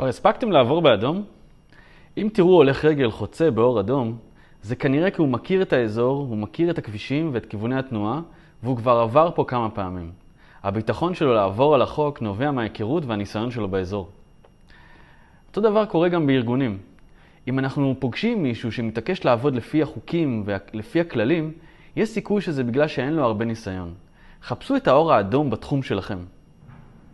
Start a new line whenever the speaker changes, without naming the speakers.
כבר הספקתם לעבור באדום? אם תראו הולך רגל חוצה באור אדום, זה כנראה כי הוא מכיר את האזור, הוא מכיר את הכבישים ואת כיווני התנועה, והוא כבר עבר פה כמה פעמים. הביטחון שלו לעבור על החוק נובע מההיכרות והניסיון שלו באזור. אותו דבר קורה גם בארגונים. אם אנחנו פוגשים מישהו שמתעקש לעבוד לפי החוקים ולפי הכללים, יש סיכוי שזה בגלל שאין לו הרבה ניסיון. חפשו את האור האדום בתחום שלכם.